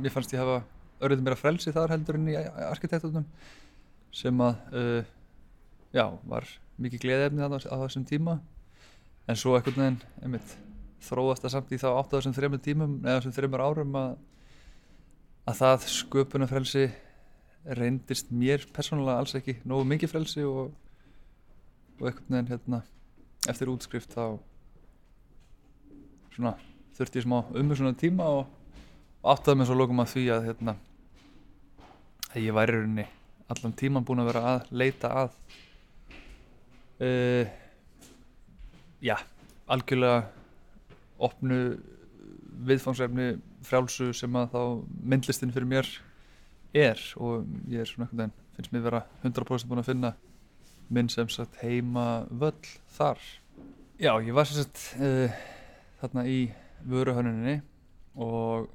S6: mér fannst ég hafa örðið mér að frelsi þar heldur en í arkitektúrnum sem að uh, já, var mikið gleðefni á þessum tíma en svo einhvern veginn einmitt, þróast það samt í þá átt á þessum þreymur tímum eða þessum þreymur árum að að það sköpunarfrelsi reyndist mér persónulega alls ekki nógu mikið frelsi og, og einhvern veginn hérna eftir útskrift þá svona þurfti ég smá umu svona tíma og, og áttaði mig svo lókum að því að hérna að ég væri rauninni allan tíman búin að vera að leita að uh, já, algjörlega opnu viðfangsefni frjálsu sem að þá myndlistin fyrir mér er. Og ég er svona einhvern veginn finnst mér vera 100% búin að finna minn sem sagt heima völl þar. Já, ég var sem sagt uh, þarna í vöruhönnuninni og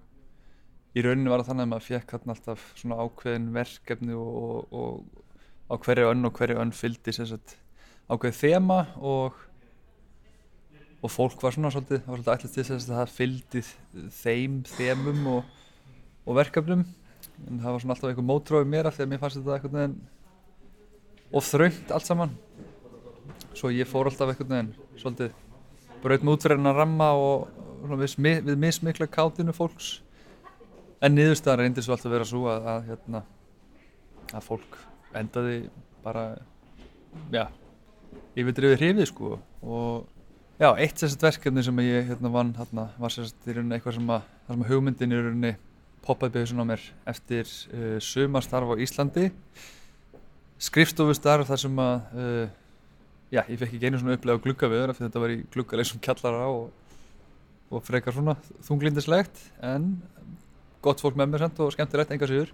S6: í rauninni var það þannig að maður fekk þarna alltaf svona ákveðin verkefni og, og, og á hverju önn og hverju önn fylgdi sem sagt ákveðið þema og og fólk var svona svolítið, var svolítið ætlast til þess að það fylgdi þeim þemum og, og verkefnum. En það var svona alltaf einhver mótróið mér af því að mér fannst þetta einhvern veginn of þröngt allt saman. Svo ég fór alltaf einhvern veginn svolítið braut með útverðin að ramma og svona, við, við mismikla kátinu fólks. En niðurstaðan reyndi svo alltaf vera svo að, að hérna að fólk endaði bara já, yfirdrifið hrifið sko. Og Já, eitt sérst verkefni sem ég hérna vann hérna var sérst í rauninni eitthvað sem að, sem að hugmyndin í rauninni poppaði byggðun á mér eftir uh, sumarstarf á Íslandi. Skrifstofustarf þar sem að uh, já, ég fekk ekki einu svona upplega glugga við þeirra fyrir þetta var í gluggaleysum kjallara og, og frekar svona þunglindislegt en gott fólk með mér samt og skemmtilegt, enga sigur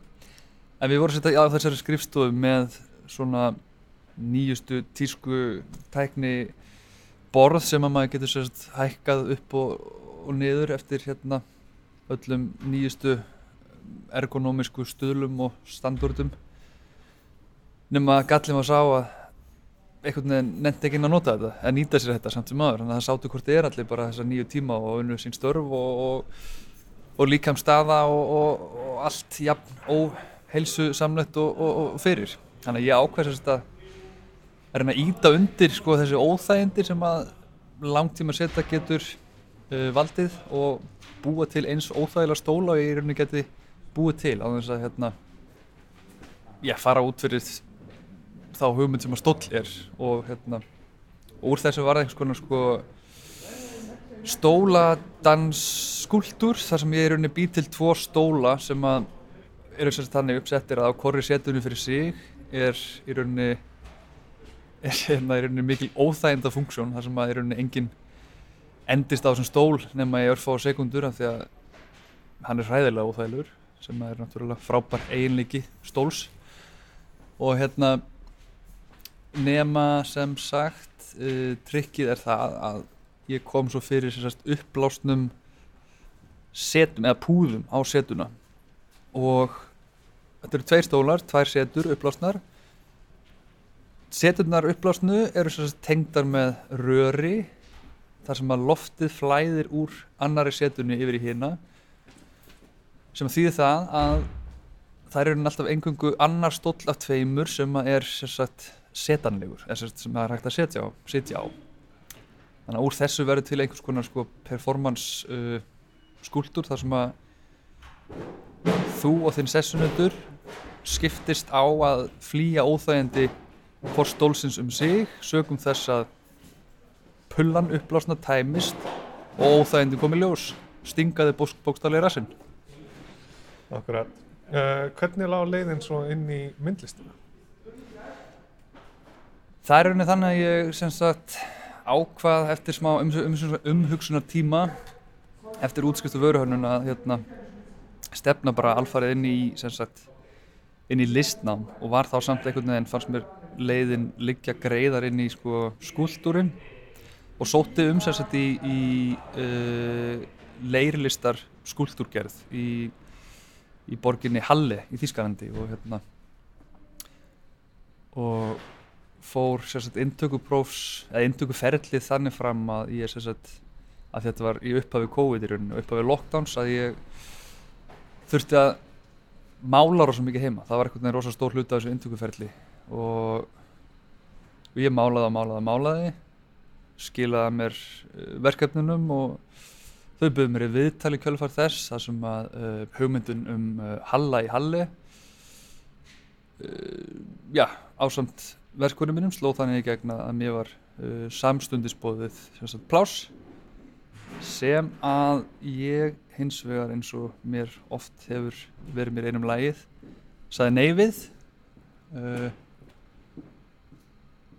S6: en við vorum sérst á þessari skrifstofu með svona nýjustu tísku tækni borð sem að maður getur sérst hækkað upp og, og niður eftir hérna öllum nýjustu ergonómisku stuðlum og standurdum nema gallin var sá að einhvern veginn nefndi ekki inn að nota þetta að nýta sér þetta samt sem maður þannig að það sátu hvort þið er allir bara þessa nýju tíma og unnu sín störf og, og, og líkam staða og, og allt jafn óheilsu samlegt og fyrir. Þannig að ég ákveðsast að að reyna að íta undir sko, þessi óþægindir sem að langtíma setja getur uh, valdið og búa til eins óþægilega stóla og ég reyna geti búið til á þess að hérna, ég fara út fyrir þá hugmynd sem að stóll er og hérna, úr þessu var það einhvers konar sko, stóladans-skúldur þar sem ég er rauninni bý til tvo stóla sem að eru sérst þannig uppsettir að á korri setunni fyrir sig er í rauninni er hérna í rauninni mikil óþæginda funksjón þar sem að í rauninni engin endist á þessum stól nema í örfá sekundur af því að hann er hræðilega óþægilegur sem er náttúrulega frábær eiginleiki stóls. Og hérna nema sem sagt uh, trikkið er það að ég kom svo fyrir sagt, uppblásnum setum eða púðum á setuna. Og þetta eru tveir stólar, tvær setur uppblásnar seturnar uppblásnu eru tengdar með röri þar sem að loftið flæðir úr annari setunni yfir í hérna sem þýðir það að það eru alltaf engungu annar stóll af tveimur sem er sagt, setanlegur sem það er hægt að setja á, setja á. Þannig að úr þessu verður til einhvers konar sko, performance uh, skúldur þar sem að þú og þinn sessunundur skiptist á að flýja óþægandi hvort stólsins um sig sögum þess að pullan uppblásna tæmist og óþægindi komi ljós stingaði bókstallega rassinn
S7: Akkurat. Uh, hvernig lág leiðin svo inn í myndlistina?
S6: Það er rauninni þannig að ég sem sagt ákvað eftir smá um, um, umhugsunar tíma eftir útskristu vöruhörnun að hérna, stefna bara alfarið inn í sem sagt inn í listnám og var þá samt einhvern veginn fannst mér leiðin liggja greiðar inn í sko skúltúrin og sótti um sagt í, í uh, leirlistar skúltúrgerð í í borginni Halle í Þýskalandi og hérna og fór sérstaklega intökuprófs eða intökuferlið þannig fram að ég sérstaklega að þetta var í upphafi COVID í rauninu, upphafi lockdowns að ég þurfti að mála rosa mikið heima, það var eitthvað rosa stór hluti af þessu intökuferli og, og ég málaði og málaði og málaði skilaði mér verkefnunum og Þau buðið mér í viðtali kjölfar þess þar sem að uh, hugmyndun um uh, Halla í Halli uh, já, ásamt verkunum minnum sló þannig í gegna að mér var samstundisbóðið plás sem að ég hins vegar eins og mér oft hefur verið mér einum lagið saði neyfið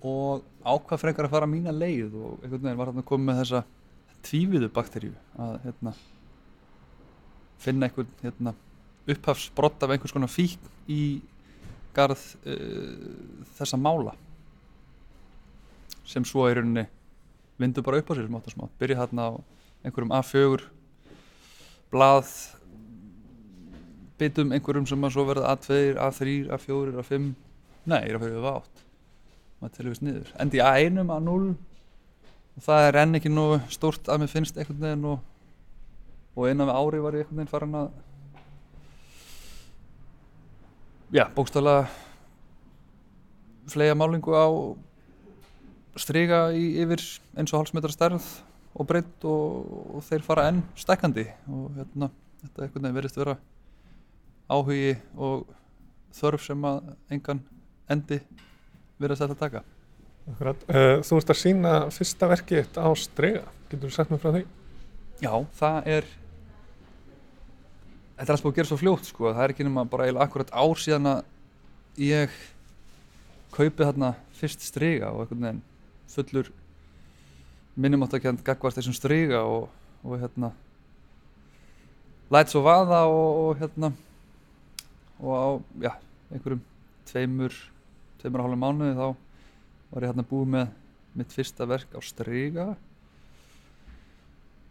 S6: og ákvað frekar að fara mína leið og einhvern veginn var hann að koma með þessa tvíviðu bakteríu að hérna, finna einhvern hérna, upphafsbrott af einhvers konar fík í garð uh, þessa mála. Sem svo í rauninni vindu bara upp á sér smátt og smátt. Byrja hérna á einhverjum A4 blað bitum einhverjum sem að svo verða A2, A3, A4, A5 nei, ég er að fyrir við átt maður telur við sniður endi A1, A0 og það er enn ekki nú stórt að mér finnst einhvern veginn og, og einan við ári var ég einhvern veginn farin að já, bókstala flega málingu á stryga yfir eins og halsmetra stærð og breytt og, og þeir fara enn stekkandi og hérna, þetta einhvern veginn verist vera áhugi og þörf sem að engan endi verið að setja að taka.
S7: Uh, þú ert að sína fyrsta verkið þitt á strega. Getur þú sagt mér frá því?
S6: Já, það er Þetta er alltaf að gera svo fljótt sko það er ekki nema bara eiginlega akkurat ár síðan að ég kaupið þarna fyrst striga og einhvern veginn fullur minnumáttakjönd gagvart þessum striga og, og hérna læt svo vaða og, og hérna og á, já, einhverjum tveimur tveimur og hálfum mánuði þá var ég hérna búið með mitt fyrsta verk á striga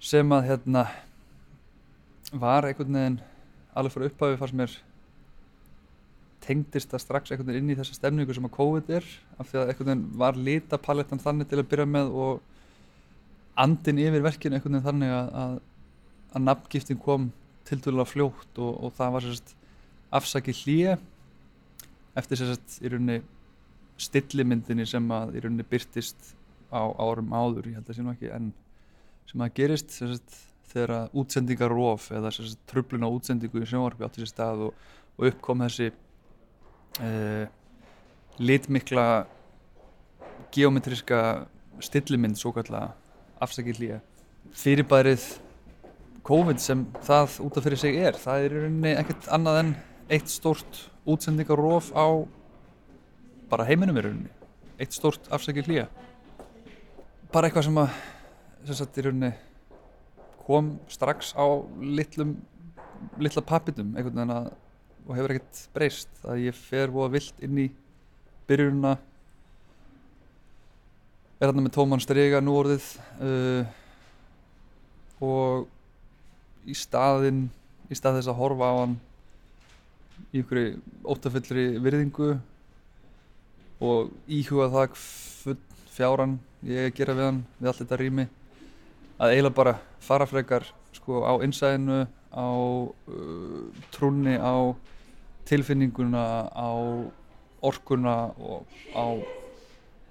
S6: sem að hérna var einhvern veginn alveg fyrir upphafi fannst mér tengdist það strax einhvern veginn inn í þessa stemningu sem að COVID er af því að einhvern veginn var litapalettan þannig til að byrja með og andin yfir verkinu einhvern veginn þannig að, að, að nafngiftin kom til dæla fljótt og, og það var sérst afsaki hlýja eftir sérst í rauninni stillimyndinni sem að í rauninni byrtist á árum áður, ég held að sé nú ekki en sem að gerist sérst þegar að útsendingarof eða sérst trublun á útsendingu í sjónvarpi átti sér stað og, og uppkom þessi uh, litmikla geometriska stillimynd svo kallega afsakið hlýja fyrirbærið COVID sem það út af fyrir sig er það er í rauninni ekkert annað en eitt stórt útsendingarof á bara heiminum í rauninni. Eitt stórt afsakið hlýja bara eitthvað sem að sem sagt í rauninni kom strax á litlum litla pappitum einhvern veginn að og hefur ekkert breyst. Að ég fer voða vilt inn í byrjununa er hérna með tóman strega nú orðið uh, og í staðinn í stað þess að horfa á hann í einhverju óttafyllri virðingu og íhuga það fjáran ég að gera við hann við allt þetta rými að eiginlega bara fara frekar sko á innsæðinu á uh, trúnni á tilfinninguna á orkuna og á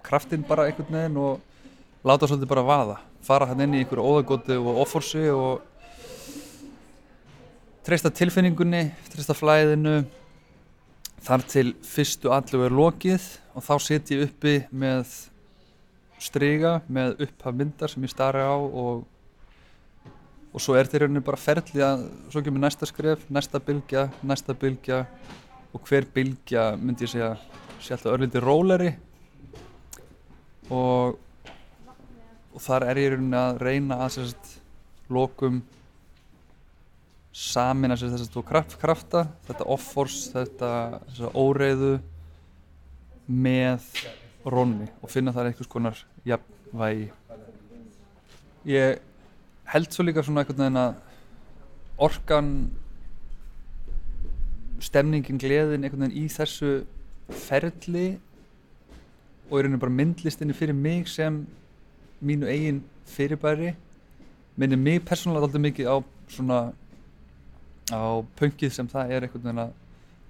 S6: kraftinn bara einhvern veginn og láta svolítið bara vaða. Fara hann inn í einhverju óðagóti og offorsi og treysta tilfinningunni, treysta flæðinu. Þar til fyrstu allu er lokið og þá set ég uppi með stryga með upphaf myndar sem ég starra á og og svo er þetta í rauninni bara ferli að svo kemur næsta skref, næsta bylgja, næsta bylgja og hver bylgja myndi ég segja sé alltaf örlítið róleri og, og þar er ég í rauninni að reyna að sérst lokum samin að þess að kraft, krafta, þetta offors, þetta óreiðu með rónni og finna þar einhvers konar jafnvægi. Ég held svo líka svona veginn að orkan stemningin, gleðin veginn í þessu ferli og í rauninu bara myndlistinni fyrir mig sem mínu eigin fyrirbæri minnir mig persónulega alltaf mikið á svona á pöngið sem það er veginn að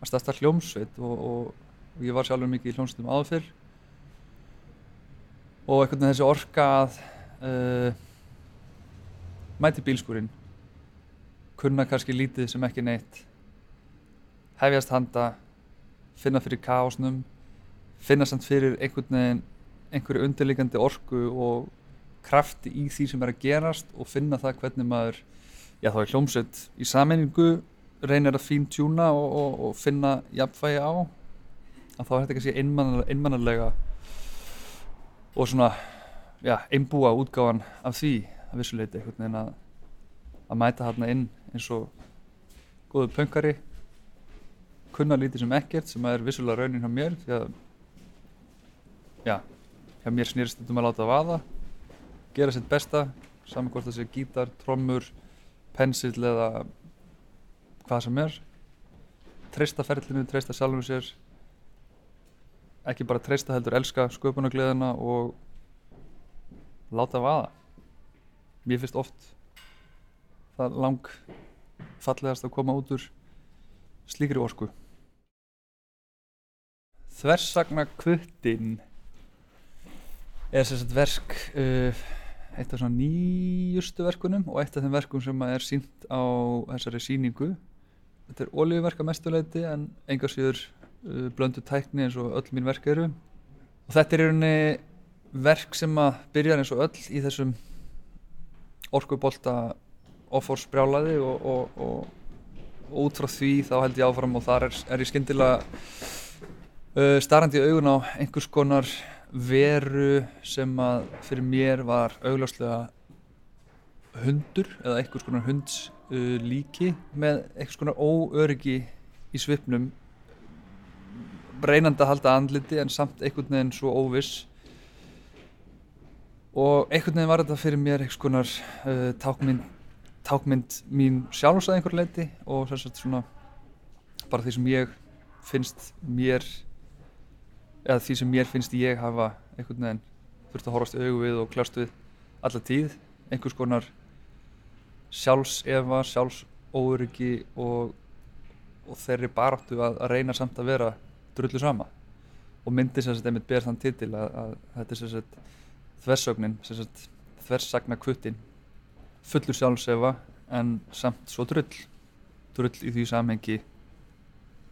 S6: staðsta hljómsveit og, og ég var sjálfur mikið í hljómsveitum áður fyrr. Og einhvern veginn þessi orka að uh, mæti bílskúrin kunna kannski lítið sem ekki neitt hefjast handa finna fyrir káosnum finna samt fyrir einhvern veginn einhverju undirleikandi orku og krafti í því sem er að gerast og finna það hvernig maður já þá er hljómsveit í sammenningu reynir að fín tjúna og, og, og finna jafnfægi á að þá er þetta kannski einmannalega, einmannalega og svona já, einbúa útgáðan af því að vissuleiti einhvern veginn að að mæta hérna inn eins og góðu pöngari kunna lítið sem ekkert sem er vissulega raunin hjá mér því að já, hjá mér snýrst þetta um að láta vaða gera sitt besta saman hvort það sé gítar, trommur pensill eða hvað sem er treysta ferlinu, treysta sjálfum sér ekki bara treysta heldur elska sköpunargleðina og láta vaða. Mér finnst oft það lang fallegast að koma út úr slíkri orku. Þversagna kvöttin er sérstaklega verk uh, eitt af svona nýjustu verkunum og eitt af þeim verkum sem er sínt á þessari síningu þetta er ólíuverka mestuleiti en uh, blöndu tækni eins og öll mín verk eru. Og þetta er í rauninni verk sem að byrja eins og öll í þessum orkubolta offors brjálaði og, og, og, og út frá því þá held ég áfram og þar er, er ég skyndilega uh, starrandi í augun á einhvers konar veru sem að fyrir mér var augláslega hundur eða einhvers konar hunds uh, líki með einhvers konar óöryggi í svipnum reynandi að halda andliti en samt einhvern veginn svo óviss. Og einhvern veginn var þetta fyrir mér einhvers konar uh, tákmynd, tákmynd mín sjálfs að einhver leiti og sagt svona bara því sem ég finnst mér eða því sem mér finnst ég hafa einhvern veginn þurft að horfast í augu við og kljást við alla tíð. Einhvers konar sjálfsefa, sjálfsóryggi og, og þeirri baráttu að, að reyna samt að vera drullu sama. Og myndi sem sagt einmitt ber þann titil að, að þetta er sem sagt þversögnin, sem sagt þversagna kvuttin fullur sjálfsefa en samt svo drull. Drull í því samhengi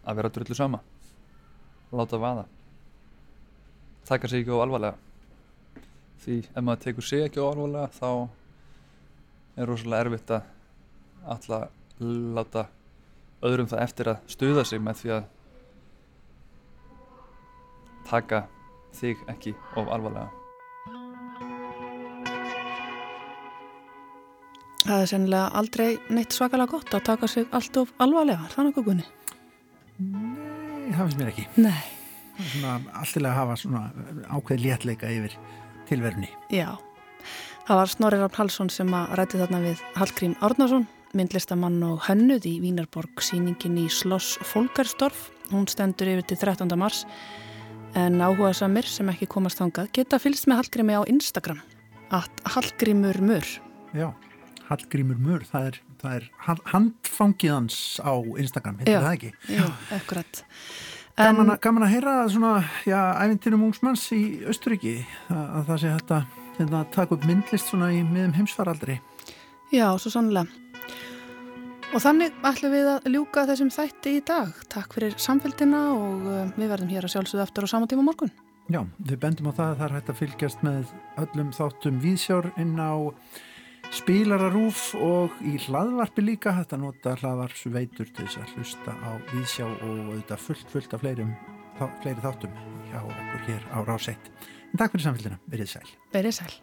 S6: að vera drullu sama. Láta vaða. Taka sig ekki á alvarlega. Því ef maður tekur sig ekki á alvarlega þá er rosalega erfitt að alltaf láta öðrum það eftir að stuða sig með því að taka þig ekki of alvarlega
S2: Það er sennilega aldrei neitt svakalega gott að taka sig allt of alvarlega, er það nokkuð gunni?
S1: Nei, það finnst mér ekki.
S2: Nei.
S1: Það er svona alltilega að hafa svona ákveð léttleika yfir tilverunni.
S2: Já, það var Snorri Raffn Hallsson sem að rætti þarna við Hallgrím Árnason, myndlistamann og hönnuð í Vínarborg, síningin í Sloss Folkarstorf. Hún stendur yfir til 13. mars en áhuga samir sem ekki komast þangað geta fylgst með Hallgrími á Instagram at Hallgrímur Mur.
S1: Já, Hallgrímur Mur, það er, það er hand- handfangið hans á Instagram, heitir það ekki?
S2: Já, akkurat.
S1: Gaman, gaman að heyra svona, já, æfintinum ungsmanns í Östuríki, að, að það sé hægt að hérna, taka upp myndlist svona í miðum heimsfaraldri.
S2: Já, svo sannlega. Og þannig ætlum við að ljúka þessum þætti í dag. Takk fyrir samfélgina og uh, við verðum hér að sjálfsögðu eftir á sama tíma morgun.
S1: Já, við bendum á það að það er hægt að fylgjast með öllum þáttum víðsjár inn á spilararúf og í hlaðvarpi líka hægt að nota hlaðvarpsveitur til þess að hlusta á víðsjá og auðvitað fullt, fullt af fleirum, þá, fleiri þáttum hjá okkur hér á Ráseitt. En takk fyrir samfélgina, verið sæl.
S2: Verið sæl.